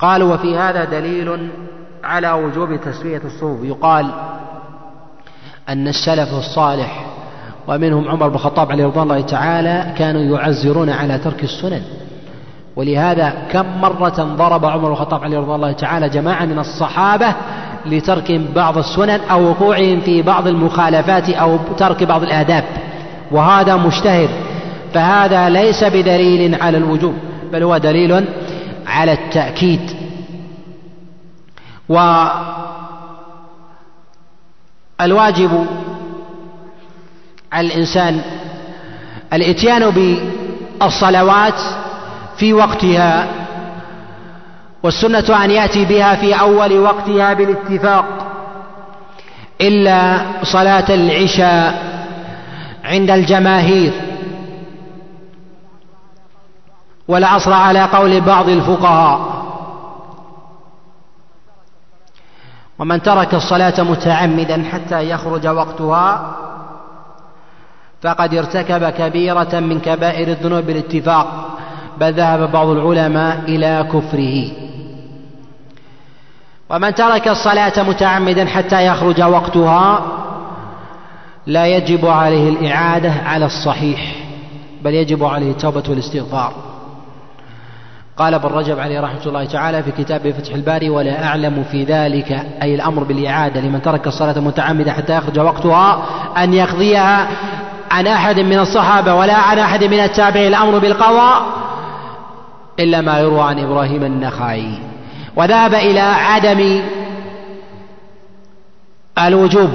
قالوا وفي هذا دليل على وجوب تسوية الصفوف يقال أن السلف الصالح ومنهم عمر بن الخطاب عليه رضوان الله تعالى كانوا يعزرون على ترك السنن. ولهذا كم مرة ضرب عمر بن الخطاب عليه رضوان الله تعالى جماعة من الصحابة لترك بعض السنن أو وقوعهم في بعض المخالفات أو ترك بعض الآداب. وهذا مشتهر. فهذا ليس بدليل على الوجوب بل هو دليل على التأكيد. والواجب على الإنسان الإتيان بالصلوات في وقتها والسنة أن يأتي بها في أول وقتها بالاتفاق إلا صلاة العشاء عند الجماهير. والعصر على قول بعض الفقهاء. ومن ترك الصلاة متعمدا حتى يخرج وقتها فقد ارتكب كبيرة من كبائر الذنوب بالاتفاق بل ذهب بعض العلماء إلى كفره. ومن ترك الصلاة متعمدا حتى يخرج وقتها لا يجب عليه الإعادة على الصحيح بل يجب عليه التوبة والاستغفار. قال ابن رجب عليه رحمة الله تعالى في كتابه فتح الباري ولا أعلم في ذلك أي الأمر بالإعادة لمن ترك الصلاة متعمدة حتى يخرج وقتها أن يقضيها عن أحد من الصحابة ولا عن أحد من التابعين الأمر بالقضاء إلا ما يروى عن إبراهيم النخعي. وذهب إلى عدم الوجوب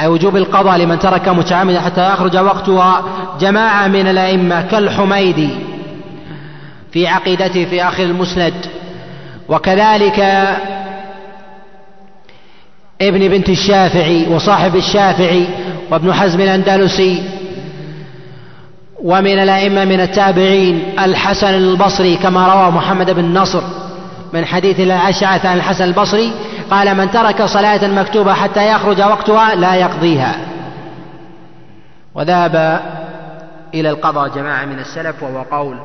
أي وجوب القضاء لمن ترك متعمدا حتى يخرج وقتها جماعة من الأئمة كالحميدي في عقيدته في آخر المسند. وكذلك ابن بنت الشافعي وصاحب الشافعي وابن حزم الأندلسي ومن الأئمة من التابعين الحسن البصري كما روى محمد بن نصر من حديث الأشعث عن الحسن البصري قال من ترك صلاة مكتوبة حتى يخرج وقتها لا يقضيها وذهب إلى القضاء جماعة من السلف وهو قول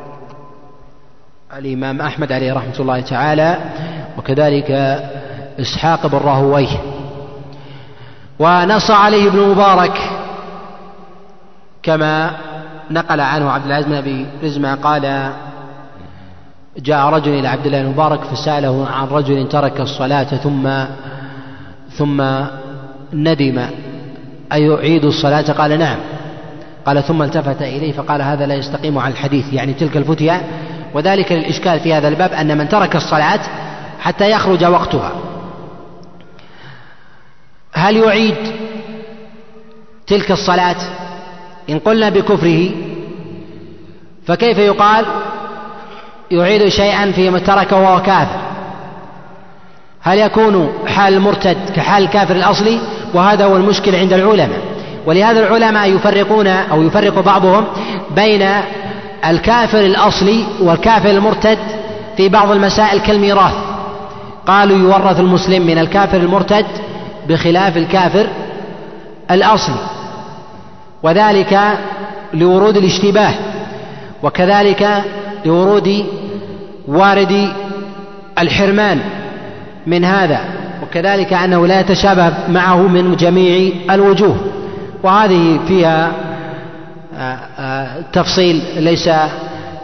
الإمام أحمد عليه رحمة الله تعالى وكذلك إسحاق بن راهويه. ونص عليه ابن مبارك كما نقل عنه عبد العزيز بن أبي رزمة قال جاء رجل إلى عبد الله المبارك فسأله عن رجل ترك الصلاة ثم ثم ندم. أيعيد الصلاة؟ قال نعم. قال ثم التفت إليه فقال هذا لا يستقيم على الحديث. يعني تلك الفتية وذلك للإشكال في هذا الباب أن من ترك الصلاة حتى يخرج وقتها. هل يعيد تلك الصلاة إن قلنا بكفره؟ فكيف يقال يعيد شيئا فيما تركه وهو كافر؟ هل يكون حال المرتد كحال الكافر الأصلي؟ وهذا هو المشكل عند العلماء. ولهذا العلماء يفرقون أو يفرق بعضهم بين الكافر الأصلي والكافر المرتد في بعض المسائل كالميراث. قالوا يورث المسلم من الكافر المرتد بخلاف الكافر الأصلي. وذلك لورود الاشتباه وكذلك لورود وارد الحرمان من هذا وكذلك أنه لا يتشابه معه من جميع الوجوه. وهذه فيها تفصيل ليس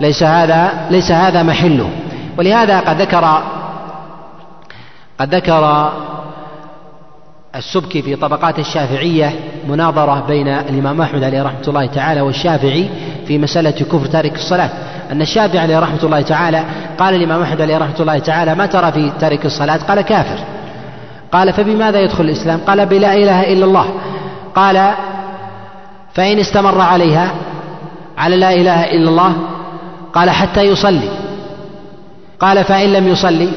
ليس هذا ليس هذا محله. ولهذا قد ذكر قد ذكر السبكي في طبقات الشافعية مناظرة بين الإمام أحمد عليه رحمة الله تعالى والشافعي في مسألة كفر تارك الصلاة. أن الشافعي عليه رحمة الله تعالى قال الإمام أحمد عليه رحمة الله تعالى ما ترى في تارك الصلاة؟ قال كافر. قال فبماذا يدخل الإسلام؟ قال بلا إله إلا الله. قال فإن استمر عليها على لا إله إلا الله قال حتى يصلي. قال فإن لم يصلي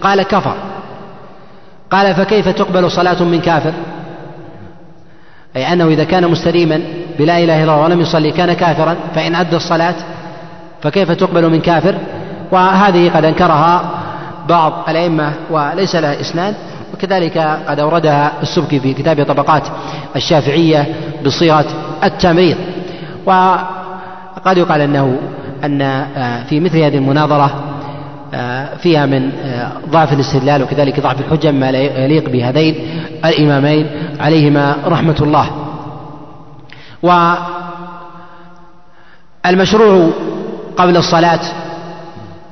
قال كفر. قال فكيف تقبل صلاة من كافر؟ أي أنه إذا كان مستديما بلا إله إلا الله ولم يصلي كان كافرا فإن أدى الصلاة فكيف تقبل من كافر؟ وهذه قد أنكرها بعض الأئمة وليس لها إسناد وكذلك قد أوردها السبكي في كتاب طبقات الشافعية بصيغة التمريض. وقد يقال أنه أن في مثل هذه المناظرة آه، فيها من آه، ضعف الاستدلال وكذلك ضعف الحجة ما لا يليق بهذين الإمامين عليهما رحمة الله. والمشروع قبل الصلاة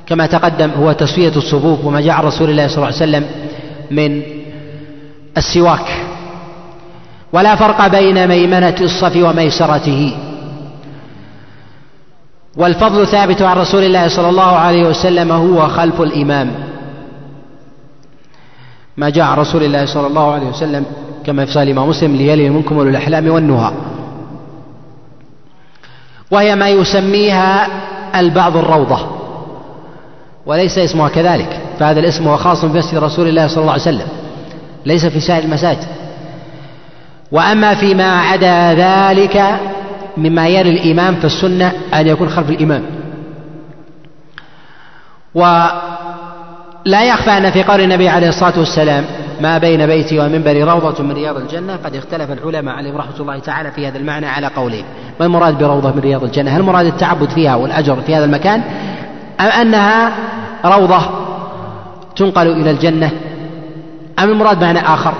كما تقدم هو تسوية الصفوف وما جاء رسول الله صلى الله عليه وسلم من السواك. ولا فرق بين ميمنة الصف وميسرته. والفضل ثابت عن رسول الله صلى الله عليه وسلم هو خلف الإمام. ما جاء عن رسول الله صلى الله عليه وسلم كما في الإمام مسلم ليلي منكم أولو الأحلام والنهى. وهي ما يسميها البعض الروضة وليس اسمها كذلك. فهذا الاسم هو خاص بمسجد رسول الله صلى الله عليه وسلم ليس في سائر المساجد. وأما فيما عدا ذلك مما يلي الإمام فالسنة أن يكون خلف الإمام. ولا يخفى أن في قول النبي عليه الصلاة والسلام ما بين بيتي ومنبري روضة من رياض الجنة قد اختلف العلماء عليهم رحمة الله تعالى في هذا المعنى على قولين ما المراد بروضة من رياض الجنة؟ هل المراد التعبد فيها والأجر في هذا المكان؟ أم أنها روضة تنقل إلى الجنة؟ أم المراد معنى آخر؟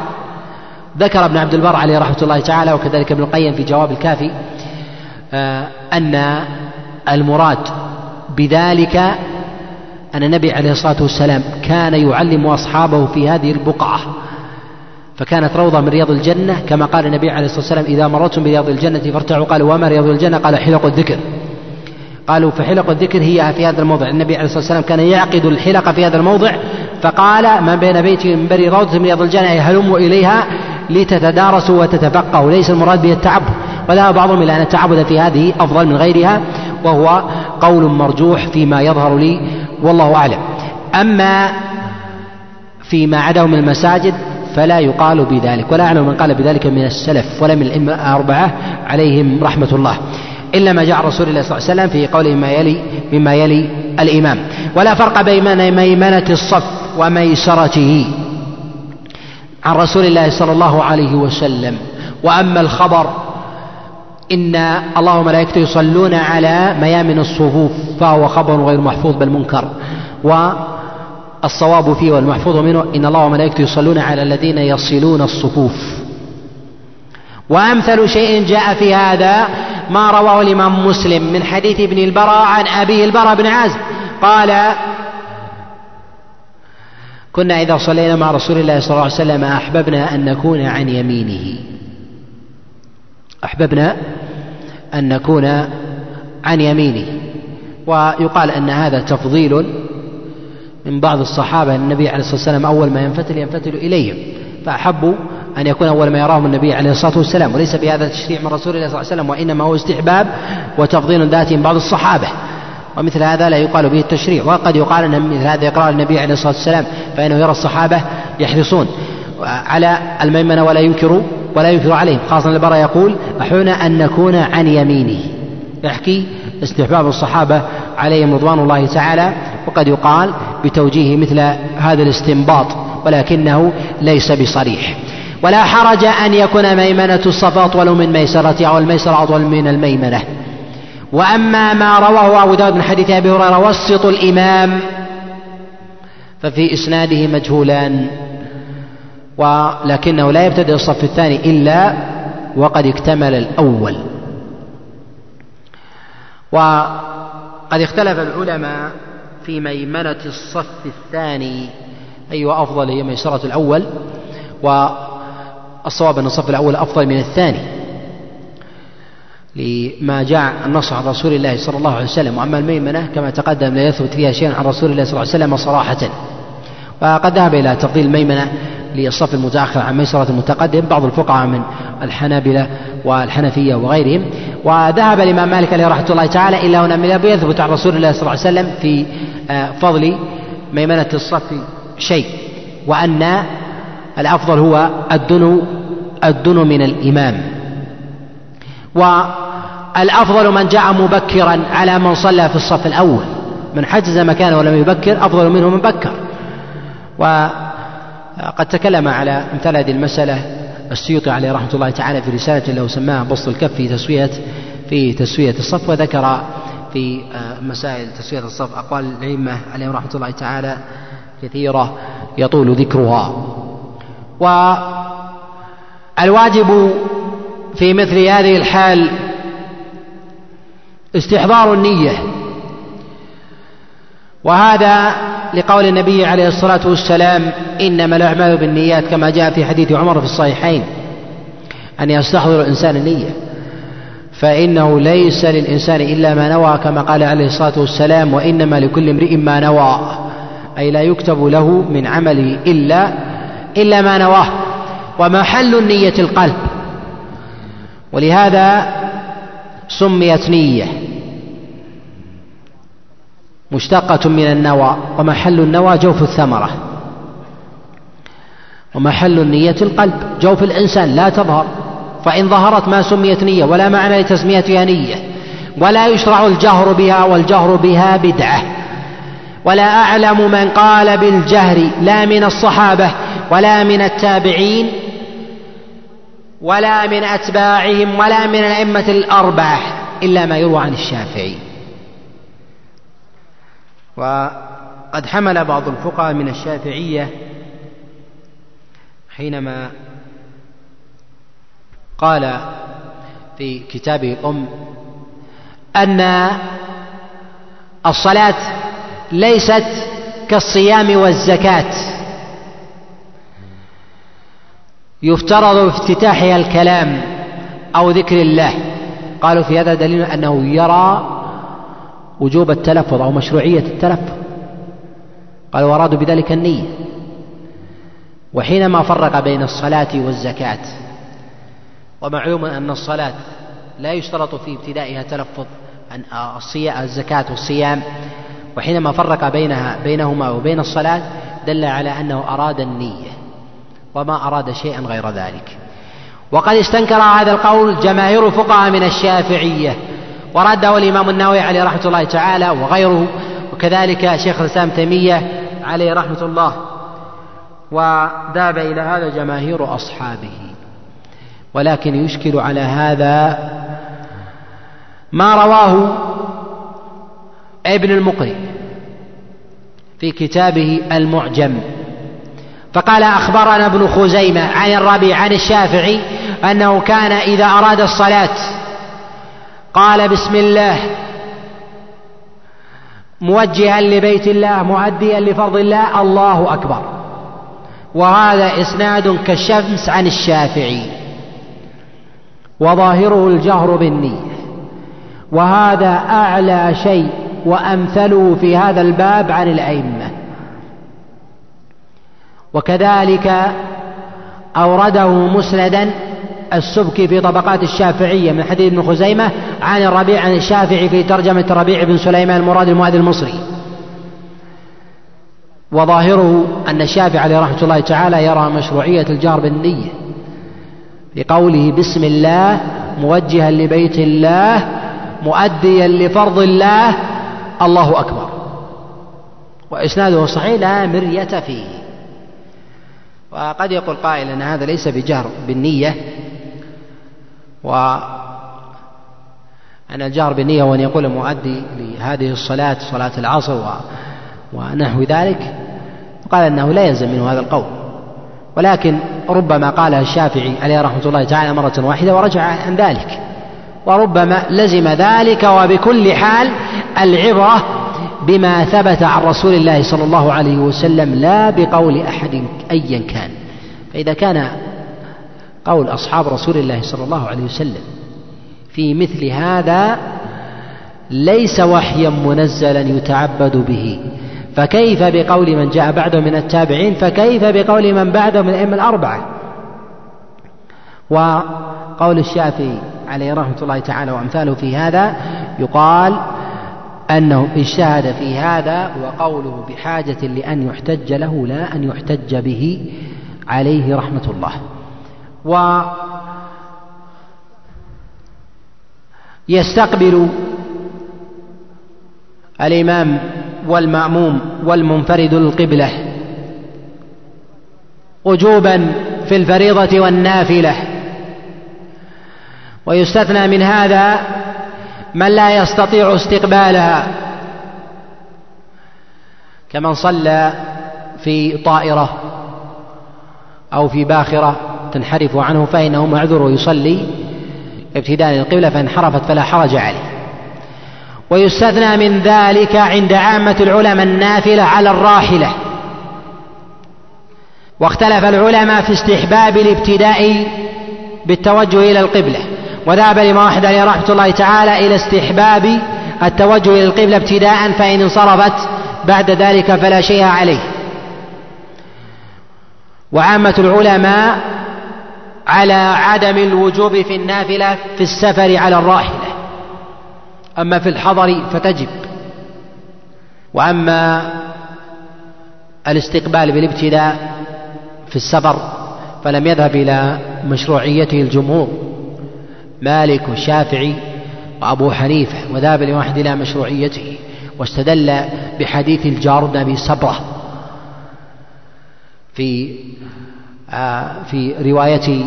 ذكر ابن عبد البر عليه رحمة الله تعالى وكذلك ابن القيم في جواب الكافي آه، أن المراد بذلك أن النبي عليه الصلاة والسلام كان يعلم أصحابه في هذه البقعة فكانت روضة من رياض الجنة كما قال النبي عليه الصلاة والسلام إذا مررتم برياض الجنة فارتعوا. قالوا وما رياض الجنة؟ قال حلق الذكر. قالوا فحلق الذكر هي في هذا الموضع. النبي عليه الصلاة والسلام كان يعقد الحلق في هذا الموضع فقال ما بين بيتي ومنبري روضة من رياض الجنة هلموا إليها لتتدارسوا وتتفقهوا ليس المراد به التعبد. وذهب بعضهم إلى أن التعبد في هذه أفضل من غيرها وهو قول مرجوح فيما يظهر لي والله أعلم. أما فيما عداه من المساجد فلا يقال بذلك ولا أعلم من قال بذلك من السلف ولا من الأئمة الأربعة عليهم رحمة الله. إلا ما جاء رسول الله صلى الله عليه وسلم في قوله مما يلي مما يلي الإمام. ولا فرق بين ميمنة الصف وميسرته. عن رسول الله صلى الله عليه وسلم. وأما الخبر إن الله وملائكته يصلون على ميامن الصفوف فهو خبر غير محفوظ بل منكر والصواب فيه والمحفوظ منه إن الله وملائكته يصلون على الذين يصلون الصفوف. وأمثل شيء جاء في هذا ما رواه الإمام مسلم من حديث ابن البراء عن أبيه البراء بن عازب. قال كنا إذا صلينا مع رسول الله صلى الله عليه وسلم أحببنا أن نكون عن يمينه. أحببنا أن نكون عن يمينه. ويقال أن هذا تفضيل من بعض الصحابة. النبي عليه الصلاة والسلام أول ما ينفتل ينفتل إليهم. فأحبوا أن يكون أول ما يراهم النبي عليه الصلاة والسلام. وليس بهذا التشريع من رسول الله صلى الله عليه وسلم وإنما هو استحباب وتفضيل ذاتي من بعض الصحابة. ومثل هذا لا يقال به التشريع وقد يقال أن مثل هذا إقرار النبي عليه الصلاة والسلام فإنه يرى الصحابة يحرصون على الميمنة ولا ينكر ولا ينكر عليهم خاصة البراء يقول أحونا أن نكون عن يمينه. يحكي استحباب الصحابة عليهم رضوان الله تعالى وقد يقال بتوجيه مثل هذا الاستنباط ولكنه ليس بصريح. ولا حرج أن يكون ميمنة الصف أطول من ميسرته أو الميسرة أطول من الميمنة. وأما ما رواه أبو داود من حديث أبي هريرة وسط الإمام ففي إسناده مجهولان ولكنه لا يبتدئ الصف الثاني إلا وقد اكتمل الأول. وقد اختلف العلماء في ميمنة الصف الثاني أي أيوة أفضل هي ميسرة الأول والصواب أن الصف الأول أفضل من الثاني. لما جاء النص عن رسول الله صلى الله عليه وسلم. وأما الميمنة كما تقدم لا يثبت فيها شيء عن رسول الله صلى الله عليه وسلم صراحة. وقد ذهب إلى تفضيل الميمنة للصف المتأخر عن ميسرة المتقدم. بعض الفقهاء من الحنابلة والحنفية وغيرهم. وذهب الإمام مالك عليه رحمة الله تعالى إلى هنا من يثبت عن رسول الله صلى الله عليه وسلم في آه، فضل ميمنة الصف شيء. وأن الأفضل هو الدنو الدنو من الإمام. والأفضل من جاء مبكرا على من صلى في الصف الأول. من حجز مكانه ولم يبكر أفضل منه من بكر. وقد تكلم على مثال هذه المسألة السيوطي عليه رحمة الله تعالى في رسالة له سماها بسط الكف في تسوية في تسوية الصف وذكر في آه، مسائل تسوية الصف أقوال الأئمة عليهم رحمة الله تعالى كثيرة يطول ذكرها. والواجب في مثل هذه الحال استحضار النية. وهذا لقول النبي عليه الصلاة والسلام إنما الأعمال بالنيات كما جاء في حديث عمر في الصحيحين أن يستحضر الإنسان النية. فإنه ليس للإنسان إلا ما نوى كما قال عليه الصلاة والسلام وإنما لكل امرئ ما نوى. أي لا يكتب له من عمله إلا إلا ما نواه. ومحل النية القلب. ولهذا سميت نية. مشتقة من النوى ومحل النوى جوف الثمرة. ومحل النية القلب جوف الإنسان لا تظهر. فإن ظهرت ما سميت نية ولا معنى لتسميتها نية. ولا يشرع الجهر بها والجهر بها بدعة. ولا أعلم من قال بالجهر لا من الصحابة ولا من التابعين ولا من أتباعهم ولا من الأئمة الأربعة إلا ما يروى عن الشافعي. وقد حمل بعض الفقهاء من الشافعية حينما قال في كتابه الأم أن الصلاة ليست كالصيام والزكاة. يفترض افتتاحها الكلام أو ذكر الله. قالوا في هذا دليل أنه يرى وجوب التلفظ أو مشروعية التلفظ. قالوا وأرادوا بذلك النية. وحينما فرق بين الصلاة والزكاة ومعلوم أن الصلاة لا يشترط في ابتدائها تلفظ عن الزكاة والصيام. وحينما فرق بينها بينهما وبين الصلاة دل على أنه أراد النية. وما أراد شيئا غير ذلك. وقد استنكر هذا القول جماهير الفقهاء من الشافعية ورده الإمام النووي عليه رحمة الله تعالى وغيره وكذلك شيخ الإسلام تيمية عليه رحمة الله وذهب إلى هذا جماهير أصحابه. ولكن يشكل على هذا ما رواه ابن المقري في كتابه المعجم. فقال أخبرنا ابن خزيمة عن الربيع عن الشافعي أنه كان إذا أراد الصلاة قال بسم الله موجها لبيت الله مؤديا لفرض الله الله أكبر. وهذا إسناد كالشمس عن الشافعي. وظاهره الجهر بالنية. وهذا أعلى شيء وأمثله في هذا الباب عن الأئمة. وكذلك أورده مسندا السبكي في طبقات الشافعية من حديث ابن خزيمة عن الربيع عن الشافعي في ترجمة الربيع بن سليمان المراد المؤذن المصري. وظاهره أن الشافعي عليه رحمة الله تعالى يرى مشروعية الجار بالنية بقوله بسم الله موجها لبيت الله مؤديا لفرض الله الله أكبر. وإسناده صحيح لا مرية فيه. وقد يقول قائل أن هذا ليس بجهر بالنية وأن الجهر بالنية وأن يقول المؤدي لهذه الصلاة صلاة العصر ونحو ذلك قال أنه لا يلزم منه هذا القول. ولكن ربما قالها الشافعي عليه رحمة الله تعالى مرة واحدة ورجع عن ذلك. وربما لزم ذلك وبكل حال العبرة بما ثبت عن رسول الله صلى الله عليه وسلم لا بقول أحد أيا كان. فإذا كان قول أصحاب رسول الله صلى الله عليه وسلم في مثل هذا ليس وحيا منزلا يتعبد به فكيف بقول من جاء بعده من التابعين؟ فكيف بقول من بعده من الأئمة الأربعة؟ وقول الشافعي عليه رحمة الله تعالى وأمثاله في هذا يقال أنه اجتهد في هذا وقوله بحاجة لأن يحتج له لا أن يحتج به عليه رحمة الله. و يستقبل الإمام والمأموم والمنفرد القبلة وجوبا في الفريضة والنافلة. ويستثنى من هذا من لا يستطيع استقبالها كمن صلى في طائرة أو في باخرة تنحرف عنه فإنه معذور ويصلي ابتداء القبلة فإن حرفت فلا حرج عليه. ويستثنى من ذلك عند عامة العلماء النافلة على الراحلة. واختلف العلماء في استحباب الابتداء بالتوجه إلى القبلة. وذهب الإمام أحمد عليه رحمة الله تعالى إلى استحباب التوجه إلى القبلة ابتداء فإن انصرفت بعد ذلك فلا شيء عليه. وعامة العلماء على عدم الوجوب في النافلة في السفر على الراحلة. أما في الحضر فتجب. وأما الاستقبال بالابتداء في السفر فلم يذهب إلى مشروعيته الجمهور. مالك والشافعي وأبو حنيفة وذهب الإمام أحمد إلى مشروعيته واستدل بحديث الجار بن أبي سبرة في آه، في رواية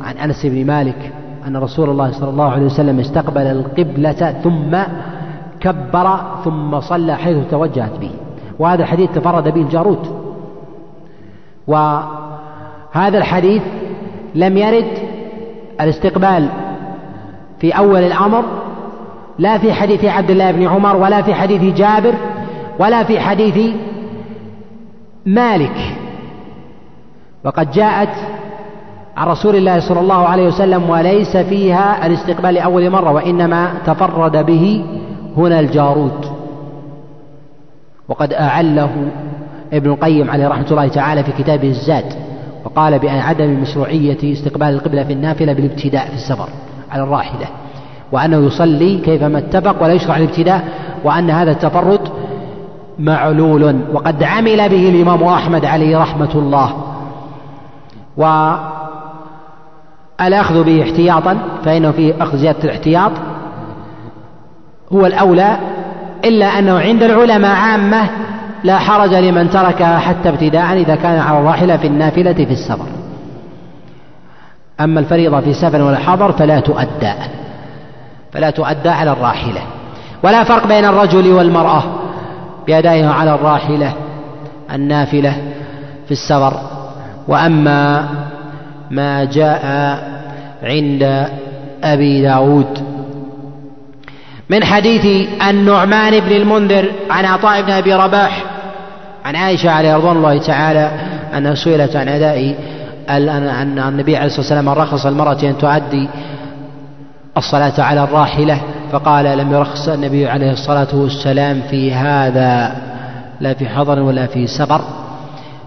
عن أنس بن مالك أن رسول الله صلى الله عليه وسلم استقبل القبلة ثم كبر ثم صلى حيث توجهت به. وهذا الحديث تفرد به الجارود. وهذا الحديث لم يرد الاستقبال في أول الأمر لا في حديث عبد الله بن عمر ولا في حديث جابر ولا في حديث مالك. وقد جاءت عن رسول الله صلى الله عليه وسلم وليس فيها الاستقبال لأول مرة وإنما تفرد به هنا الجارود وقد أعله ابن القيم عليه رحمة الله تعالى في كتابه الزاد وقال بأن عدم مشروعية استقبال القبلة في النافلة بالابتداء في السفر. على الراحلة وأنه يصلي كيفما اتفق ولا يشرع الابتداء وأن هذا التفرد معلول وقد عمل به الإمام أحمد عليه رحمة الله. والأخذ به احتياطا فإنه فيه أخذ زيادة الاحتياط. هو الأولى إلا أنه عند العلماء عامة لا حرج لمن تركها حتى ابتداء إذا كان على الراحلة في النافلة في السفر. أما الفريضة في سفر ولا حضر فلا تؤدى فلا تؤدى على الراحلة. ولا فرق بين الرجل والمرأة بأدائها على الراحلة النافلة في السفر. وأما ما جاء عند أبي داود من حديث النعمان بن المنذر عن عطاء بن أبي رباح عن عائشة عليه رضوان الله تعالى أنها سئلت عن أداء أن النبي عليه الصلاة والسلام رخص المرأة أن تؤدي الصلاة على الراحلة فقال لم يرخص النبي عليه الصلاة والسلام في هذا لا في حضر ولا في سفر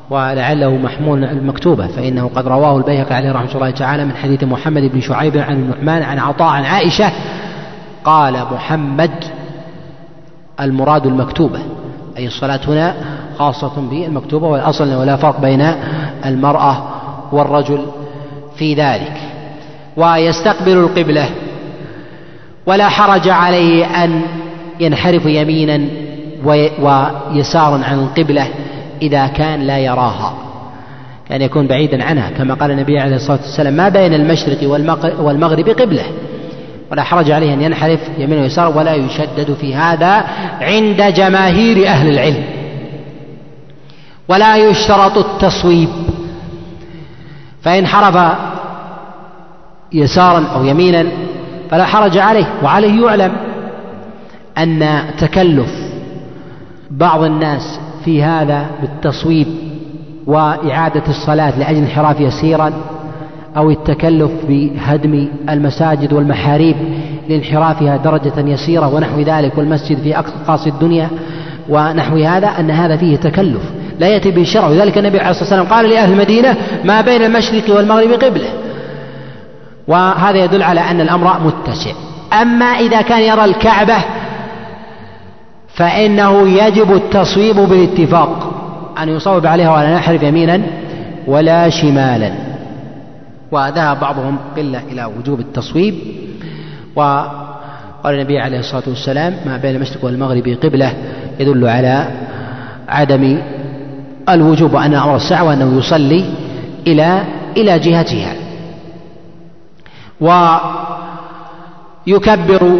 ولعله محمول المكتوبة فإنه قد رواه البيهقي عليه رحمة الله تعالى من حديث محمد بن شعيب عن النعمان عن عطاء عن عائشة قال محمد المراد المكتوبة أي الصلاة هنا خاصة بالمكتوبة والأصل ولا فرق بين المرأة والرجل في ذلك ويستقبل القبلة ولا حرج عليه أن ينحرف يمينا ويسارا عن القبلة إذا كان لا يراها كان يكون بعيدا عنها كما قال النبي عليه الصلاة والسلام ما بين المشرق والمغرب قبلة. ولا حرج عليه أن ينحرف يمين ويسار ولا يشدد في هذا عند جماهير أهل العلم ولا يشترط التصويب. فإن حرف يسارا أو يمينا فلا حرج عليه وعليه يعلم أن تكلف بعض الناس في هذا بالتصويب وإعادة الصلاة لأجل انحراف يسيرا أو التكلف بهدم المساجد والمحاريب لانحرافها درجة يسيرة ونحو ذلك والمسجد في أقصى الدنيا ونحو هذا أن هذا فيه تكلف. لا يأتي به الشرع ولذلك النبي عليه الصلاة والسلام قال لأهل المدينة ما بين المشرق والمغرب قبلة. وهذا يدل على أن الأمر متسع. أما إذا كان يرى الكعبة فإنه يجب التصويب بالاتفاق أن يصوب عليها ولا نحرف يمينا ولا شمالا. وذهب بعضهم قلة إلى وجوب التصويب. وقال النبي عليه الصلاة والسلام ما بين المشرق والمغرب قبلة يدل على عدم الوجوب وأن أمر الساعة وأنه يصلي إلى إلى جهتها. ويكبر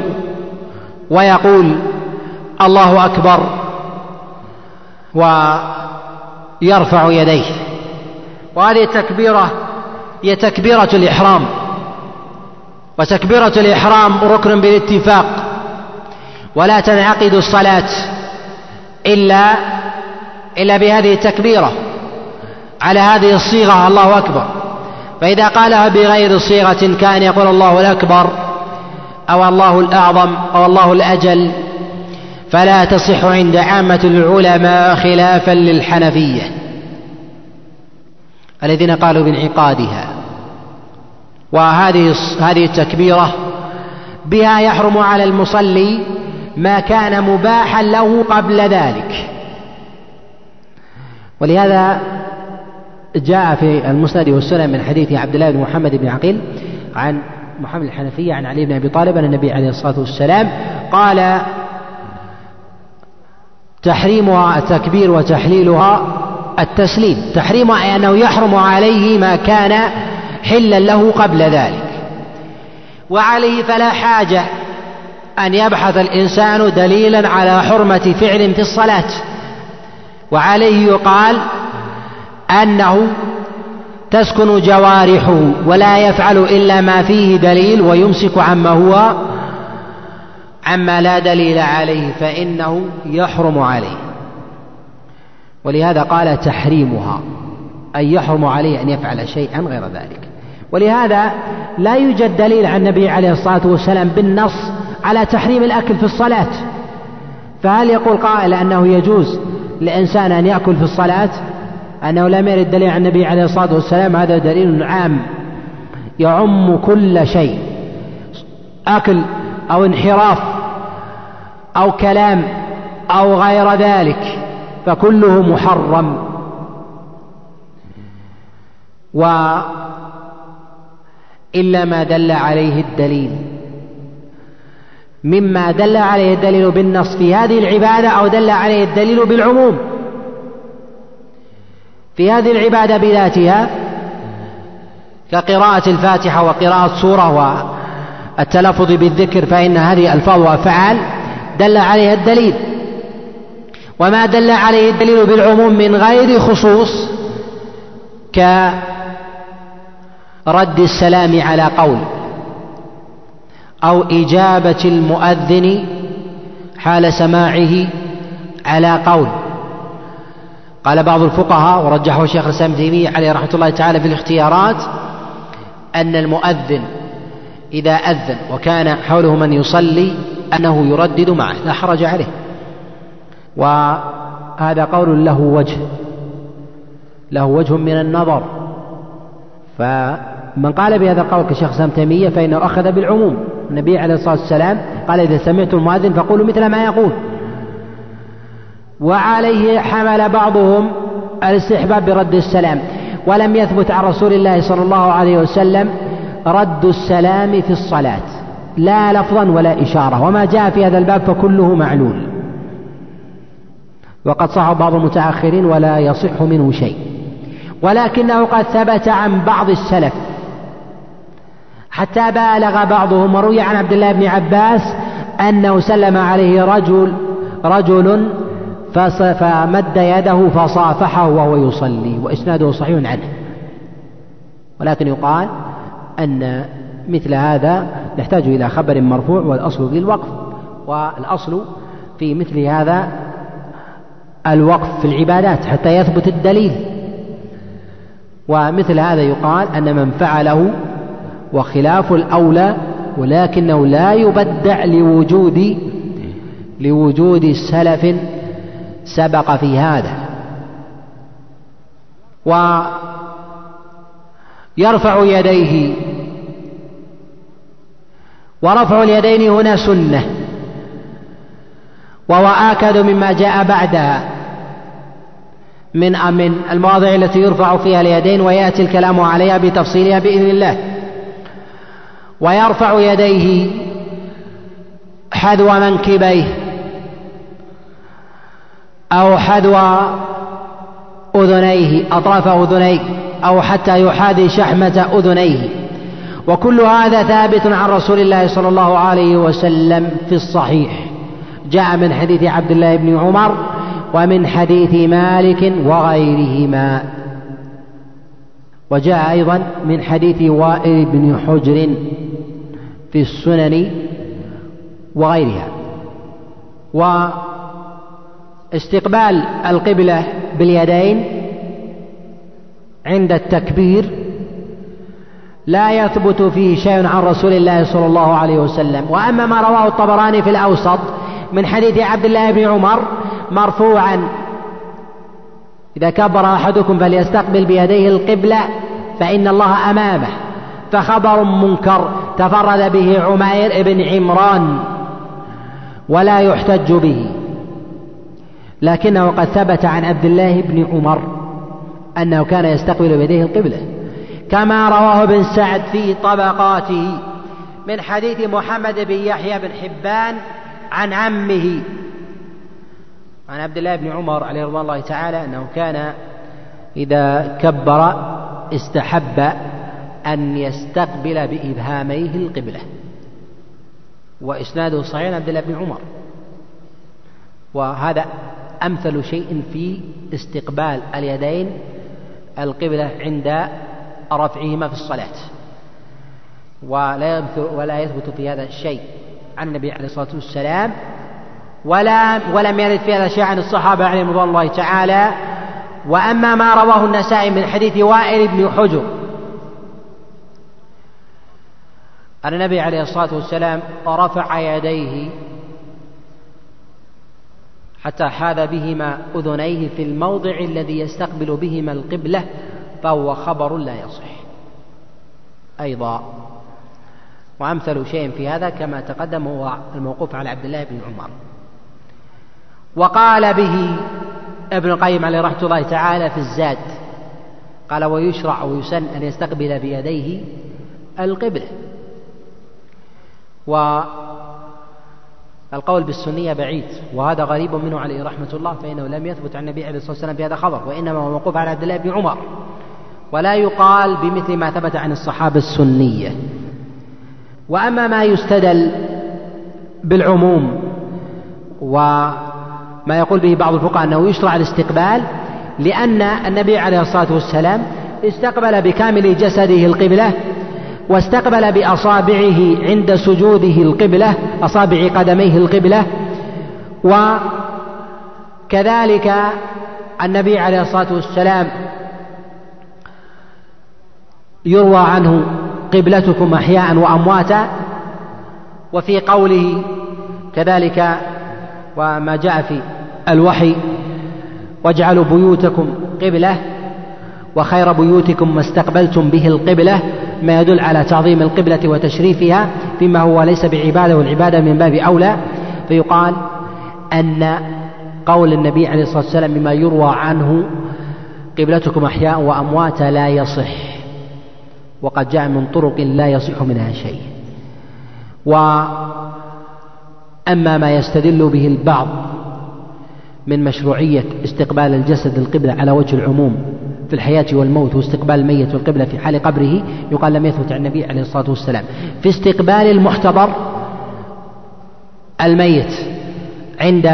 ويقول الله أكبر ويرفع يديه. وهذه التكبيرة هي تكبيرة الإحرام. وتكبيرة الإحرام ركن بالاتفاق. ولا تنعقد الصلاة إلا إلا بهذه التكبيرة. على هذه الصيغة الله أكبر. فإذا قالها بغير صيغة كان يقول الله الأكبر أو الله الأعظم أو الله الأجل فلا تصح عند عامة العلماء خلافا للحنفية الذين قالوا بانعقادها. وهذه هذه التكبيرة بها يحرم على المصلي ما كان مباحا له قبل ذلك. ولهذا جاء في المسند والسنن من حديث عبد الله بن محمد بن عقيل عن محمد الحنفية عن علي بن أبي طالب أن النبي عليه الصلاة والسلام قال تحريمها التكبير وتحليلها التسليم. تحريمها أي أنه يحرم عليه ما كان حلا له قبل ذلك. وعليه فلا حاجة أن يبحث الإنسان دليلا على حرمة فعل في الصلاة. وعليه يقال أنه تسكن جوارحه ولا يفعل إلا ما فيه دليل ويمسك عما هو عما لا دليل عليه فإنه يحرم عليه. ولهذا قال تحريمها أي يحرم عليه أن يفعل شيئا غير ذلك. ولهذا لا يوجد دليل عن النبي عليه الصلاة والسلام بالنص على تحريم الأكل في الصلاة. فهل يقول قائل أنه يجوز لإنسان أن يأكل في الصلاة أنه لم يرد دليل عن النبي عليه الصلاة والسلام هذا دليل عام. يعم كل شيء أكل أو انحراف أو كلام أو غير ذلك فكله محرم. وإلا ما دل عليه الدليل. مما دل عليه الدليل بالنص في هذه العبادة أو دل عليه الدليل بالعموم. في هذه العبادة بذاتها كقراءة الفاتحة وقراءة سورة والتلفظ بالذكر فإن هذه ألفاظ وأفعال دل عليها الدليل. وما دل عليه الدليل بالعموم من غير خصوص كرد السلام على قول. أو إجابة المؤذن حال سماعه على قول. قال بعض الفقهاء ورجحه الشيخ الإسلام تيمية عليه رحمة الله تعالى في الاختيارات أن المؤذن إذا أذن وكان حوله من يصلي أنه يردد معه لا حرج عليه. وهذا قول له وجه له وجه من النظر. فمن قال بهذا القول كشيخ الاسلام تيمية فإنه أخذ بالعموم. النبي عليه الصلاة والسلام قال إذا سمعتم المؤذن فقولوا مثل ما يقول. وعليه حمل بعضهم الاستحباب برد السلام. ولم يثبت عن رسول الله صلى الله عليه وسلم رد السلام في الصلاة. لا لفظا ولا إشارة. وما جاء في هذا الباب فكله معلول. وقد صح بعض المتأخرين ولا يصح منه شيء. ولكنه قد ثبت عن بعض السلف. حتى بالغ بعضهم وروي عن عبد الله بن عباس أنه سلم عليه رجل رجل فمد يده فصافحه وهو يصلي وإسناده صحيح عنه. ولكن يقال أن مثل هذا نحتاج إلى خبر مرفوع والأصل في الوقف والأصل في مثل هذا الوقف في العبادات حتى يثبت الدليل. ومثل هذا يقال أن من فعله وخلاف الأولى ولكنه لا يبدع لوجود لوجود سلف سبق في هذا. ويرفع يديه ورفع اليدين هنا سنة. وهو آكد مما جاء بعدها. من من المواضع التي يرفع فيها اليدين ويأتي الكلام عليها بتفصيلها بإذن الله. ويرفع يديه حذو منكبيه أو حذو أذنيه أطراف أذنيه أو حتى يحاذي شحمة أذنيه. وكل هذا ثابت عن رسول الله صلى الله عليه وسلم في الصحيح. جاء من حديث عبد الله بن عمر ومن حديث مالك وغيرهما. وجاء أيضا من حديث وائل بن حجر في السنن وغيرها. واستقبال القبلة باليدين عند التكبير لا يثبت فيه شيء عن رسول الله صلى الله عليه وسلم. وأما ما رواه الطبراني في الأوسط من حديث عبد الله بن عمر مرفوعا إذا كبر أحدكم فليستقبل بيديه القبلة فإن الله أمامه. فخبر منكر تفرد به عمير بن عمران ولا يحتج به. لكنه قد ثبت عن عبد الله بن عمر أنه كان يستقبل بيديه القبلة. كما رواه ابن سعد في طبقاته من حديث محمد بن يحيى بن حبان عن عمه عن عبد الله بن عمر عليه رضوان الله تعالى أنه كان إذا كبر استحب أن يستقبل بإبهاميه القبلة. وإسناده صحيح عبد الله بن عمر. وهذا أمثل شيء في استقبال اليدين القبلة عند رفعهما في الصلاة. ولا ولا يثبت في هذا الشيء. عن النبي عليه الصلاة والسلام ولا ولم يرد في هذا شيء عن الصحابة عليهم رضوان الله تعالى. وأما ما رواه النسائي من حديث وائل بن حجر. أن النبي عليه الصلاة والسلام رفع يديه حتى حاذ بهما أذنيه في الموضع الذي يستقبل بهما القبلة فهو خبر لا يصح. أيضا وأمثل شيء في هذا كما تقدم هو الموقوف على عبد الله بن عمر. وقال به ابن القيم عليه رحمة الله تعالى في الزاد قال ويشرع ويسن أن يستقبل بيديه القبلة. والقول بالسنية بعيد وهذا غريب منه عليه رحمة الله فإنه لم يثبت عن النبي عليه الصلاة والسلام في هذا خبر وإنما هو موقوف على عبد الله بن عمر. ولا يقال بمثل ما ثبت عن الصحابة السنية. وأما ما يستدل بالعموم وما يقول به بعض الفقهاء أنه يشرع الاستقبال لأن النبي عليه الصلاة والسلام استقبل بكامل جسده القبلة واستقبل بأصابعه عند سجوده القبلة أصابع قدميه القبلة. وكذلك النبي عليه الصلاة والسلام يروى عنه قبلتكم أحياء وأمواتا. وفي قوله كذلك وما جاء في الوحي واجعلوا بيوتكم قبلة وخير بيوتكم ما استقبلتم به القبلة ما يدل على تعظيم القبلة وتشريفها فيما هو ليس بعبادة والعبادة من باب أولى. فيقال أن قول النبي عليه الصلاة والسلام مما يروى عنه قبلتكم أحياء وامواتا لا يصح. وقد جاء من طرق لا يصح منها شيء. وأما ما يستدل به البعض من مشروعية استقبال الجسد القبلة على وجه العموم في الحياة والموت واستقبال الميت والقبلة في حال قبره يقال لم يثبت عن النبي عليه الصلاة والسلام. في استقبال المحتضر الميت عند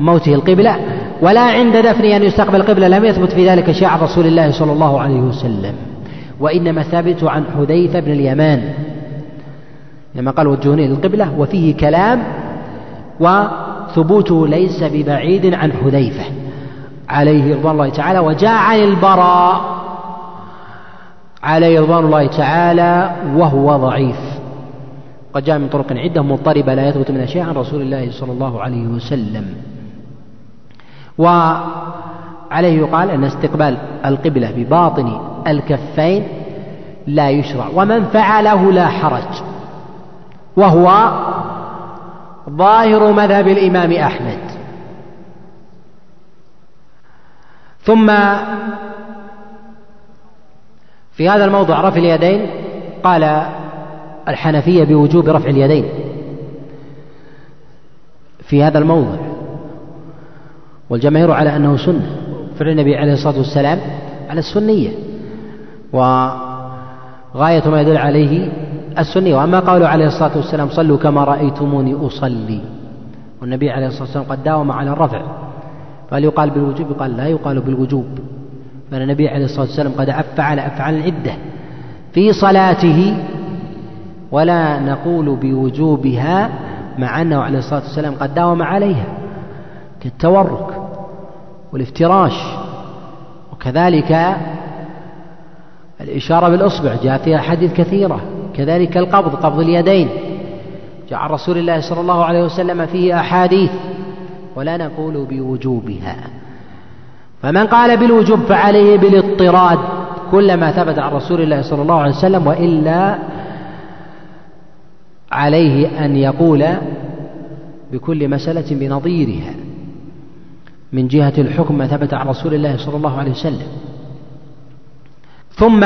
موته القبلة ولا عند دفنه أن يستقبل القبلة لم يثبت في ذلك شيء عن رسول الله صلى الله عليه وسلم. وإنما ثابت عن حذيفة بن اليمان. لما قال وجهوني للقبلة وفيه كلام وثبوته ليس ببعيد عن حذيفة. عليه رضوان الله تعالى وجاء عن البراء. عليه رضوان الله تعالى وهو ضعيف. قد جاء من طرق عدة مضطربة لا يثبت منها شيء عن رسول الله صلى الله عليه وسلم. وعليه يقال أن استقبال القبلة بباطن الكفين لا يشرع ومن فعله لا حرج وهو ظاهر مذهب الإمام أحمد. ثم في هذا الموضع رفع اليدين قال الحنفية بوجوب رفع اليدين في هذا الموضع. والجماهير على أنه سنة فعل النبي عليه الصلاة والسلام على السنية. و غاية ما يدل عليه السني وأما قوله عليه الصلاة والسلام صلوا كما رأيتموني أصلي. والنبي عليه الصلاة والسلام قد داوم على الرفع. فهل يقال بالوجوب؟ قال لا يقال بالوجوب. فإن النبي عليه الصلاة والسلام قد فعل أفعال عدة في صلاته ولا نقول بوجوبها مع أنه عليه الصلاة والسلام قد داوم عليها كالتورك والافتراش. وكذلك الإشارة بالإصبع جاء فيها حديث كثيرة. كذلك القبض قبض اليدين. جاء رسول الله صلى الله عليه وسلم فيه أحاديث ولا نقول بوجوبها. فمن قال بالوجوب فعليه بالاضطراد كلما ثبت عن رسول الله صلى الله عليه وسلم وإلا عليه أن يقول بكل مسألة بنظيرها. من جهة الحكم ما ثبت عن رسول الله صلى الله عليه وسلم. ثم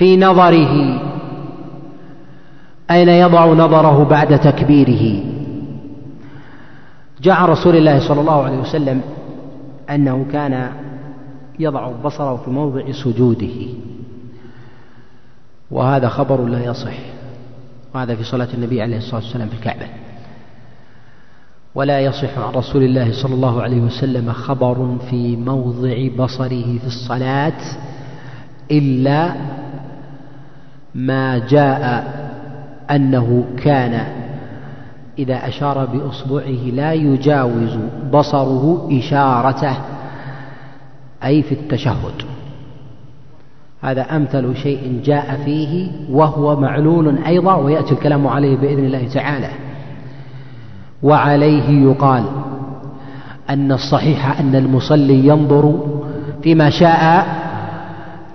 في نظره. أين يضع نظره بعد تكبيره؟ جاء رسول الله صلى الله عليه وسلم أنه كان يضع بصره في موضع سجوده. وهذا خبر لا يصح. وهذا في صلاة النبي عليه الصلاة والسلام في الكعبة. ولا يصح عن رسول الله صلى الله عليه وسلم خبر في موضع بصره في الصلاة إلا ما جاء أنه كان إذا أشار بإصبعه لا يجاوز بصره إشارته أي في التشهد. هذا أمثل شيء جاء فيه وهو معلول أيضا ويأتي الكلام عليه بإذن الله تعالى. وعليه يقال أن الصحيح أن المصلي ينظر فيما شاء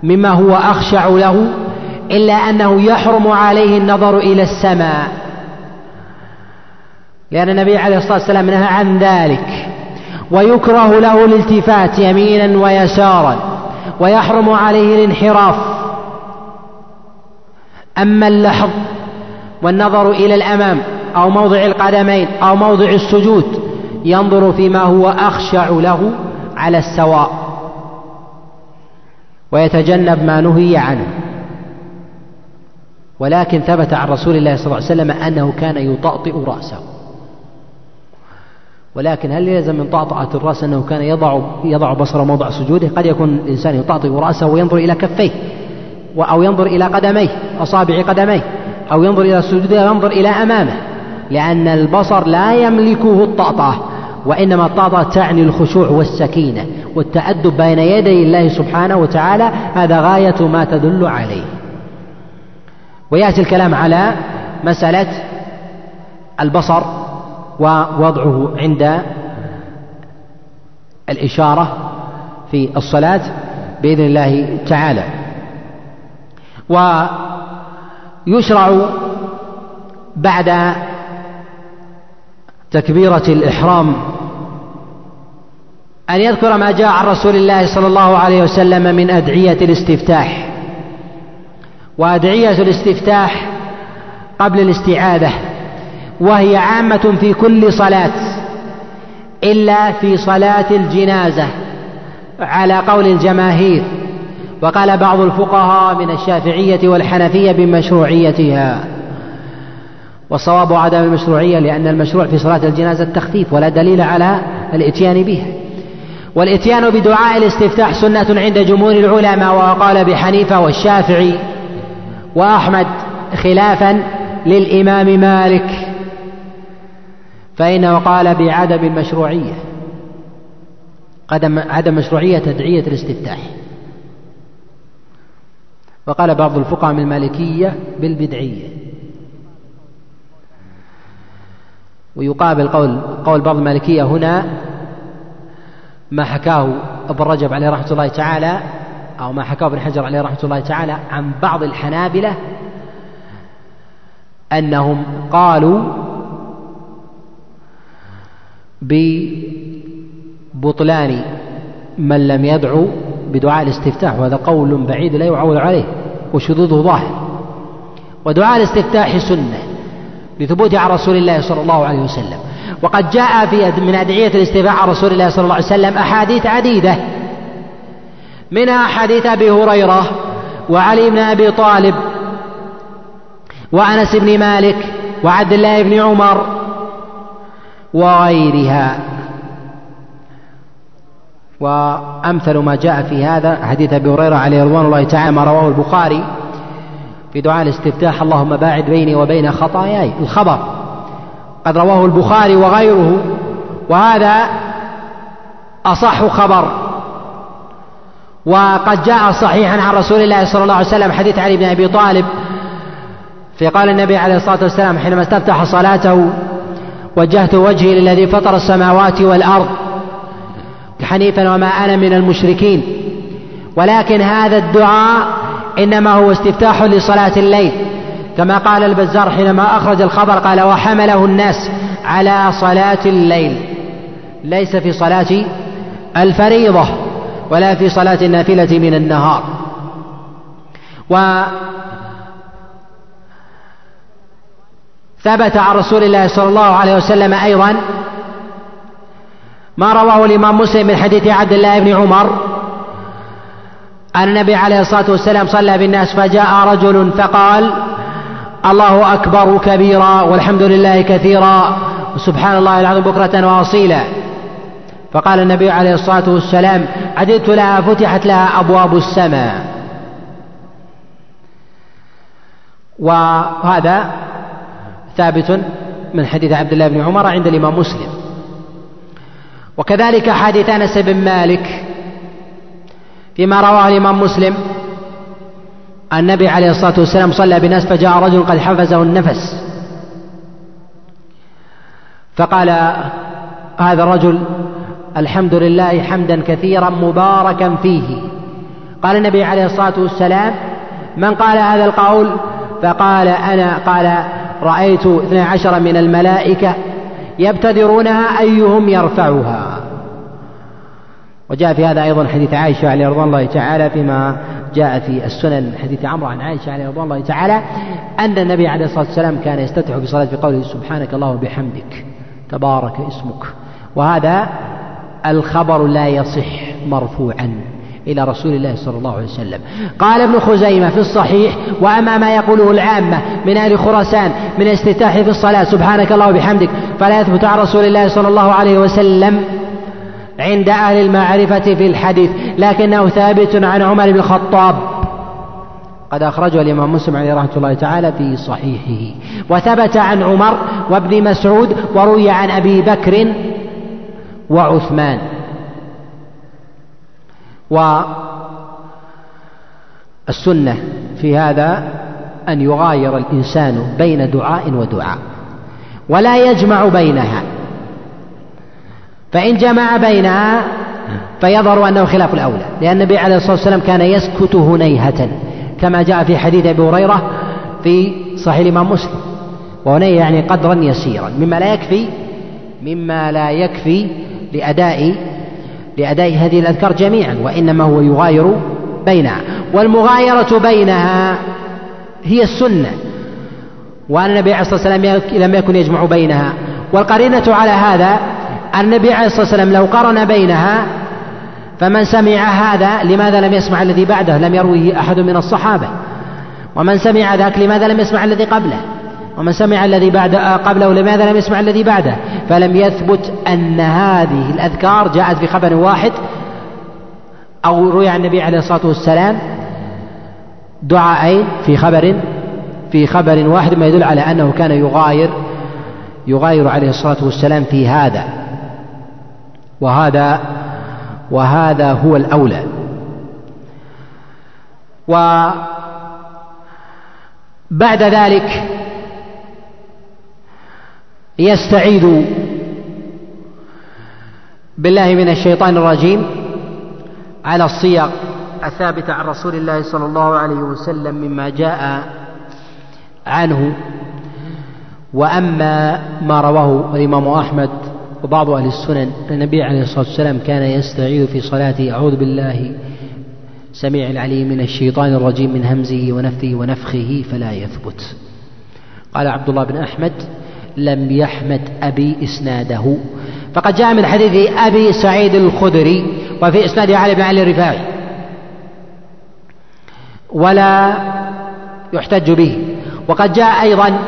مما هو أخشع له إلا أنه يحرم عليه النظر إلى السماء. لأن النبي عليه الصلاة والسلام نهى عن ذلك. ويكره له الالتفات يمينا ويسارا. ويحرم عليه الانحراف. أما اللحظ والنظر إلى الأمام أو موضع القدمين أو موضع السجود ينظر فيما هو أخشع له على السواء. ويتجنب ما نهي عنه. ولكن ثبت عن رسول الله صلى الله عليه وسلم أنه كان يطأطئ رأسه ولكن هل يلزم من طأطأة الرأس أنه كان يضع يضع بصره موضع سجوده؟ قد يكون الإنسان يطأطئ رأسه وينظر إلى كفيه أو ينظر إلى قدميه أصابع قدميه أو ينظر إلى سجوده وينظر إلى أمامه لأن البصر لا يملكه الطأطأة وإنما الطأطأة تعني الخشوع والسكينة والتأدب بين يدي الله سبحانه وتعالى هذا غاية ما تدل عليه ويأتي الكلام على مسألة البصر ووضعه عند الإشارة في الصلاة بإذن الله تعالى. ويشرع بعد تكبيرة الإحرام أن يذكر ما جاء عن رسول الله صلى الله عليه وسلم من أدعية الاستفتاح. وأدعية الاستفتاح قبل الاستعاذة وهي عامة في كل صلاة إلا في صلاة الجنازة على قول الجماهير وقال بعض الفقهاء من الشافعية والحنفية بمشروعيتها والصواب عدم المشروعية لأن المشروع في صلاة الجنازة التخفيف ولا دليل على الإتيان بها والإتيان بدعاء الاستفتاح سنة عند جمهور العلماء وقال بحنيفة والشافعي وأحمد خلافا للإمام مالك فإنه قال بعدم المشروعية عدم عدم مشروعية تدعية الاستفتاح. وقال بعض الفقهاء من المالكية بالبدعية. ويقابل قول قول بعض المالكية هنا ما حكاه ابن رجب عليه رحمة الله تعالى أو ما حكاه ابن حجر عليه رحمة الله تعالى عن بعض الحنابلة أنهم قالوا ببطلان من لم يدعو بدعاء الاستفتاح وهذا قول بعيد لا يعول عليه وشذوذه ظاهر. ودعاء الاستفتاح سنة لثبوت عن رسول الله صلى الله عليه وسلم. وقد جاء في من أدعية الاستفتاح عن رسول الله صلى الله عليه وسلم أحاديث عديدة منها حديث أبي هريرة وعلي بن أبي طالب وأنس بن مالك وعبد الله بن عمر وغيرها. وأمثل ما جاء في هذا حديث أبي هريرة عليه رضوان الله تعالى ما رواه البخاري في دعاء الاستفتاح. اللهم باعد بيني وبين خطاياي. الخبر قد رواه البخاري وغيره وهذا أصح خبر. وقد جاء صحيحا عن رسول الله صلى الله عليه وسلم حديث علي بن أبي طالب في قال النبي عليه الصلاة والسلام حينما استفتح صلاته وجهت وجهي للذي فطر السماوات والأرض حنيفا وما أنا من المشركين. ولكن هذا الدعاء إنما هو استفتاح لصلاة الليل. كما قال البزار حينما أخرج الخبر قال وحمله الناس على صلاة الليل. ليس في صلاة الفريضة. ولا في صلاة النافلة من النهار. و ثبت عن رسول الله صلى الله عليه وسلم أيضا ما رواه الإمام مسلم من حديث عبد الله بن عمر أن النبي عليه الصلاة والسلام صلى بالناس فجاء رجل فقال الله أكبر كبيرا والحمد لله كثيرا وسبحان الله العظيم بكرة وأصيلا. فقال النبي عليه الصلاة والسلام عددت لها فتحت لها أبواب السماء. وهذا ثابت من حديث عبد الله بن عمر عند الإمام مسلم. وكذلك حديث أنس بن مالك فيما رواه الإمام مسلم النبي عليه الصلاة والسلام صلى بالناس فجاء رجل قد حفزه النفس. فقال هذا الرجل الحمد لله حمدا كثيرا مباركا فيه. قال النبي عليه الصلاة والسلام من قال هذا القول فقال أنا قال رأيت اثني عشر من الملائكة يبتدرونها أيهم يرفعها. وجاء في هذا أيضا حديث عائشة عليه رضوان الله تعالى فيما جاء في السنن حديث عمرو عن عائشة عليه رضوان الله تعالى أن النبي عليه الصلاة والسلام كان يستفتح في صلاة بقوله سبحانك الله وبحمدك تبارك اسمك. وهذا الخبر لا يصح مرفوعا إلى رسول الله صلى الله عليه وسلم. قال ابن خزيمة في الصحيح وأما ما يقوله العامة من أهل خراسان من الاستفتاح في الصلاة سبحانك الله وبحمدك فلا يثبت عن رسول الله صلى الله عليه وسلم عند أهل المعرفة في الحديث لكنه ثابت عن عمر بن الخطاب. قد أخرجه الإمام مسلم عليه رحمة الله تعالى في صحيحه. وثبت عن عمر وابن مسعود وروي عن أبي بكر وعثمان. والسنة في هذا أن يغاير الإنسان بين دعاء ودعاء ولا يجمع بينها. فإن جمع بينها فيظهر أنه خلاف الأولى لأن النبي عليه الصلاة والسلام كان يسكت هنيهة كما جاء في حديث أبي هريرة في صحيح الإمام مسلم. وهنيه يعني قدرا يسيرا مما لا يكفي مما لا يكفي لأداء لأداء هذه الأذكار جميعا وإنما هو يغاير بينها. والمغايرة بينها هي السنة. وأن النبي عليه الصلاة والسلام لم يكن يجمع بينها. والقرينة على هذا النبي عليه الصلاة والسلام لو قرن بينها فمن سمع هذا لماذا لم يسمع الذي بعده؟ لم يرويه أحد من الصحابة. ومن سمع ذاك لماذا لم يسمع الذي قبله؟ ومن سمع الذي بعد قبله لماذا لم يسمع الذي بعده؟ فلم يثبت أن هذه الأذكار جاءت في خبر واحد أو روي عن النبي عليه الصلاة والسلام دعاءين في خبر في خبر واحد ما يدل على أنه كان يغاير يغاير عليه الصلاة والسلام في هذا. وهذا وهذا هو الأولى. وبعد ذلك يستعيذ بالله من الشيطان الرجيم على الصيغ الثابتة عن رسول الله صلى الله عليه وسلم مما جاء عنه. وأما ما رواه الإمام أحمد وبعض أهل السنن النبي عليه الصلاة والسلام كان يستعيذ في صلاته. أعوذ بالله سميع العليم من الشيطان الرجيم من همزه ونفثه ونفخه فلا يثبت. قال عبد الله بن أحمد لم يحمد أبي إسناده. فقد جاء من حديث أبي سعيد الخدري وفي إسناد علي بن علي الرفاعي ولا يحتج به. وقد جاء أيضا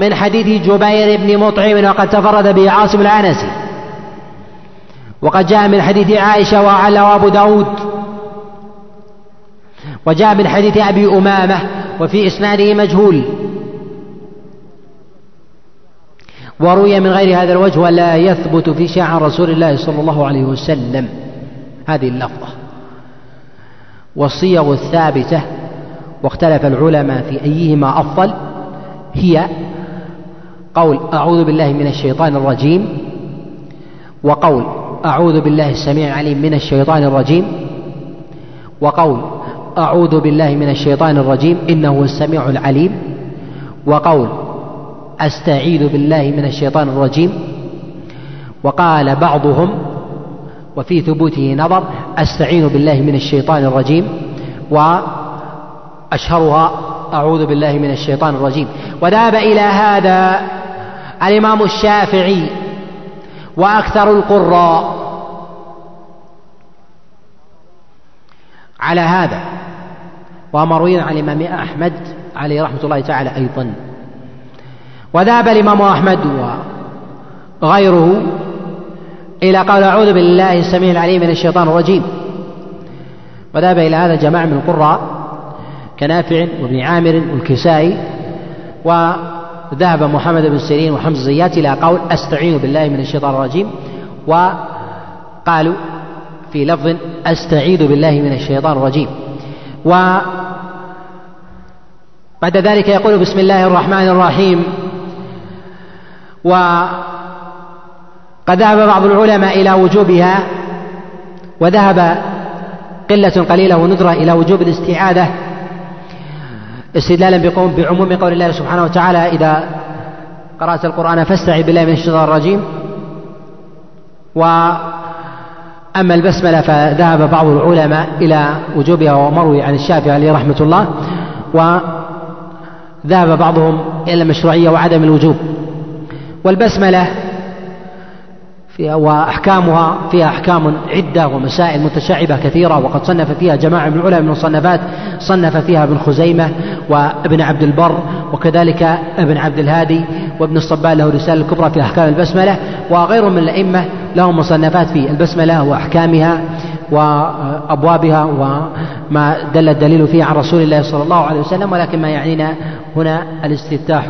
من حديث جبير بن مطعم وقد تفرد به عاصم العنسي وقد جاء من حديث عائشة وعلى وأبو داود. وجاء من حديث أبي أمامة وفي إسناده مجهول. وروي من غير هذا الوجه ولا يثبت في عن رسول الله صلى الله عليه وسلم. هذه اللفظة. والصيغ الثابتة واختلف العلماء في أيهما أفضل هي قول أعوذ بالله من الشيطان الرجيم وقول أعوذ بالله السميع العليم من الشيطان الرجيم وقول أعوذ بالله من الشيطان الرجيم إنه السميع العليم وقول أستعيذ بالله من الشيطان الرجيم. وقال بعضهم وفي ثبوته نظر أستعين بالله من الشيطان الرجيم. وأشهرها أعوذ بالله من الشيطان الرجيم. وذهب إلى هذا الإمام الشافعي وأكثر القراء على هذا. ومروي عن الإمام أحمد عليه رحمة الله تعالى أيضا. وذهب الإمام أحمد وغيره إلى قول أعوذ بالله السميع العليم من الشيطان الرجيم. وذهب إلى هذا جماعة من القراء كنافع وابن عامر والكسائي وذهب محمد بن سيرين وحمزة زيات إلى قول أستعين بالله من الشيطان الرجيم وقالوا في لفظ أستعيذ بالله من الشيطان الرجيم. وبعد ذلك يقول بسم الله الرحمن الرحيم وقد ذهب بعض العلماء إلى وجوبها وذهب قلة قليلة وندرة إلى وجوب الاستعاذة استدلالا بعموم قول الله سبحانه وتعالى إذا قرأت القرآن فاستعذ بالله من الشيطان الرجيم. وأما البسملة فذهب بعض العلماء إلى وجوبها ومروي عن الشافعي عليه رحمة الله وذهب بعضهم إلى المشروعية وعدم الوجوب. والبسملة فيها وأحكامها فيها أحكام عدة ومسائل متشعبة كثيرة وقد صنف فيها جماعة من العلماء من المصنفات صنف فيها ابن خزيمة وابن عبد البر وكذلك ابن عبد الهادي وابن الصبان له رسالة كبرى في أحكام البسملة وغيرهم من الأئمة لهم مصنفات في البسملة وأحكامها وأبوابها وما دل الدليل فيه عن رسول الله صلى الله عليه وسلم ولكن ما يعنينا هنا الاستفتاح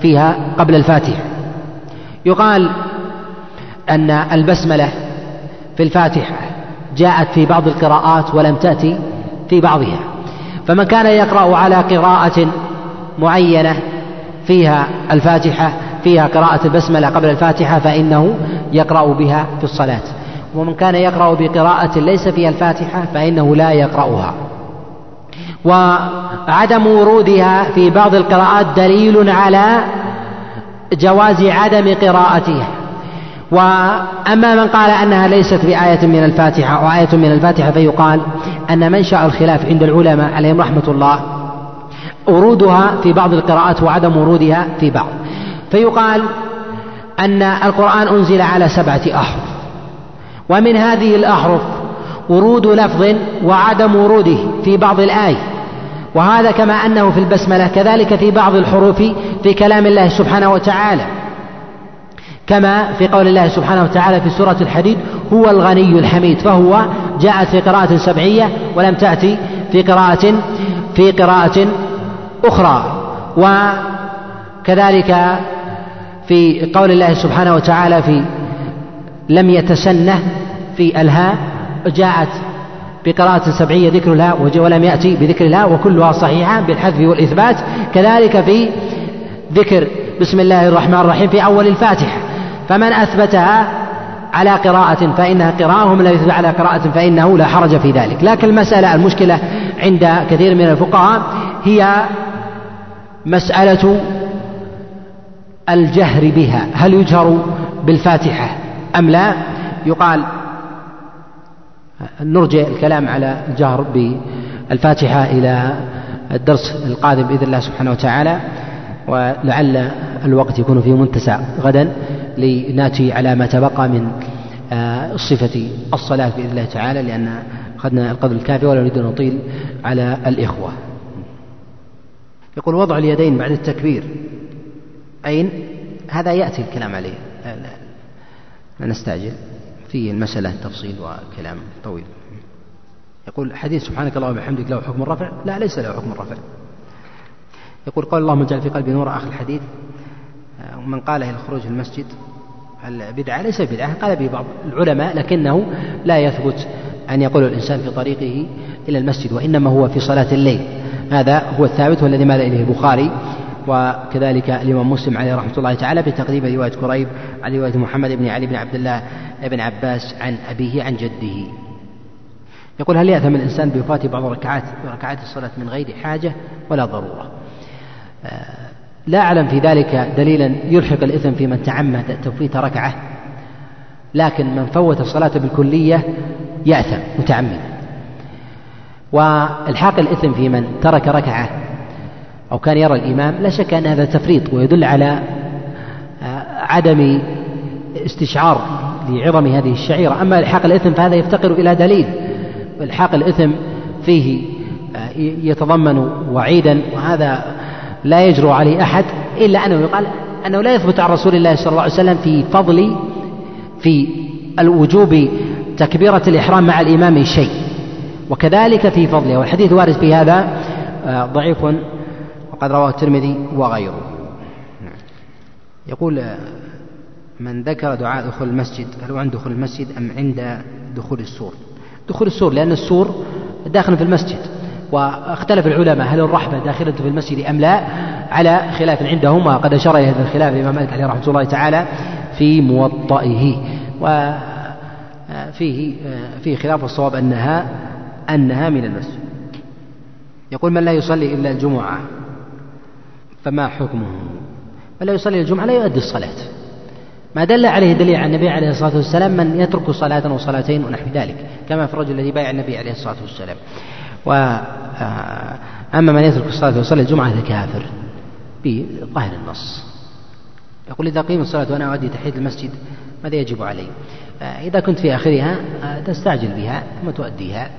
فيها قبل الفاتحة. يقال أن البسملة في الفاتحة جاءت في بعض القراءات ولم تأتي في بعضها. فمن كان يقرأ على قراءة معينة فيها الفاتحة فيها قراءة البسملة قبل الفاتحة فإنه يقرأ بها في الصلاة. ومن كان يقرأ بقراءة ليس فيها الفاتحة فإنه لا يقرأها. وعدم ورودها في بعض القراءات دليل على جواز عدم قراءتها وأما من قال أنها ليست بآية من الفاتحة أو آية من الفاتحة فيقال أن منشأ الخلاف عند العلماء عليهم رحمة الله ورودها في بعض القراءات وعدم ورودها في بعض. فيقال أن القرآن أنزل على سبعة أحرف ومن هذه الأحرف ورود لفظ وعدم وروده في بعض الآية. وهذا كما أنه في البسملة كذلك في بعض الحروف في كلام الله سبحانه وتعالى. كما في قول الله سبحانه وتعالى في سورة الحديد هو الغني الحميد. فهو جاءت في قراءة سبعية ولم تأتي في قراءة في قراءة أخرى. وكذلك في قول الله سبحانه وتعالى في لم يتسنه في الهاء جاءت بقراءة سبعية ذكر الهاء ولم يأتي بذكر الهاء وكلها صحيحة بالحذف والإثبات. كذلك في ذكر بسم الله الرحمن الرحيم في أول الفاتحة. فمن أثبتها على قراءة فإنها قراءة ومن لم يثبت على قراءة فإنه لا حرج في ذلك. لكن المسألة المشكلة عند كثير من الفقهاء هي مسألة الجهر بها. هل يجهر بالفاتحة أم لا؟ يقال نرجع الكلام على الجهر بالفاتحة إلى الدرس القادم بإذن الله سبحانه وتعالى ولعل الوقت يكون فيه منتسع غدا لناتي على ما تبقى من آه، صفة الصلاة بإذن الله تعالى لأن أخذنا القدر الكافي ولا نريد أن نطيل على الإخوة. يقول وضع اليدين بعد التكبير. أين؟ هذا يأتي الكلام عليه. لا, لا, لا نستعجل. في المسألة تفصيل وكلام طويل. يقول حديث سبحانك اللهم وبحمدك له حكم الرفع لا ليس له حكم الرفع يقول قال اللهم اجعل في قلبي نور. آخر الحديث ومن قاله الخروج المسجد البدعة ليس بدعة. قال به بعض العلماء لكنه لا يثبت أن يقول الإنسان في طريقه إلى المسجد وإنما هو في صلاة الليل. هذا هو الثابت والذي مال إليه؟ البخاري وكذلك الإمام مسلم عليه رحمة الله تعالى بتقديم رواية كريب عن رواية محمد بن علي بن عبد الله بن عباس عن أبيه عن جده. يقول هل يأثم الإنسان بوفاة بعض ركعات ركعات الصلاة من غير حاجة؟ ولا ضرورة. لا أعلم في ذلك دليلا يلحق الإثم في من تعمد تفويت ركعة لكن من فوت الصلاة بالكلية يأثم متعمدا والحاق الإثم في من ترك ركعة أو كان يرى الإمام لا شك أن هذا تفريط ويدل على آه، عدم استشعار لعظم هذه الشعيرة. أما إلحاق الإثم فهذا يفتقر إلى دليل. إلحاق الإثم فيه آه، يتضمن وعيدا وهذا لا يجرؤ عليه أحد إلا أنه يقال أنه لا يثبت عن رسول الله صلى الله عليه وسلم في فضل في الوجوب تكبيرة الإحرام مع الإمام شيء. وكذلك في فضله والحديث وارد في هذا آه، ضعيف وقد رواه الترمذي وغيره. يقول آه، من ذكر دعاء دخول المسجد هل هو عند دخول المسجد أم عند دخول السور؟ دخول السور لأن السور داخل في المسجد واختلف العلماء هل الرحبة داخلة في المسجد أم لا على خلاف عندهم وقد أشار إلى هذا الخلاف الإمام مالك عليه رحمة الله تعالى في موطئه. وفيه فيه خلاف الصواب أنها أنها من المسجد. يقول من لا يصلي إلا الجمعة. فما حكمه؟ من لا يصلي الجمعة لا يؤدي الصلاة. ما دل عليه دليل عن النبي عليه الصلاة والسلام من يترك صلاة وصلاتين ونحو ذلك كما في الرجل الذي بايع النبي عليه الصلاة والسلام. وأما من يترك الصلاة ويصلي الجمعة هذا كافر بظاهر النص. يقول إذا قيم الصلاة وأنا أؤدي تحية المسجد ماذا يجب علي؟ إذا كنت في آخرها تستعجل بها ثم تؤديها.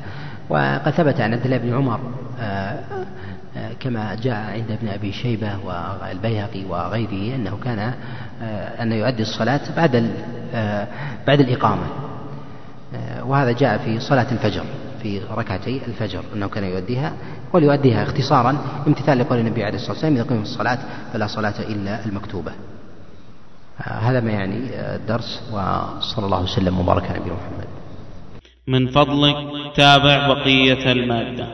وقد ثبت عن عبد الله بن عمر كما جاء عند ابن أبي شيبة والبيهقي وغيره أنه كان أن يؤدي الصلاة بعد بعد الإقامة. وهذا جاء في صلاة الفجر في ركعتي الفجر أنه كان يؤديها وليؤديها اختصارا امتثال لقول النبي عليه الصلاة والسلام إذا قيم الصلاة فلا صلاة إلا المكتوبة. هذا ما يعني الدرس وصلى الله وسلم وبارك على نبينا محمد. من فضلك تابع بقية المادة.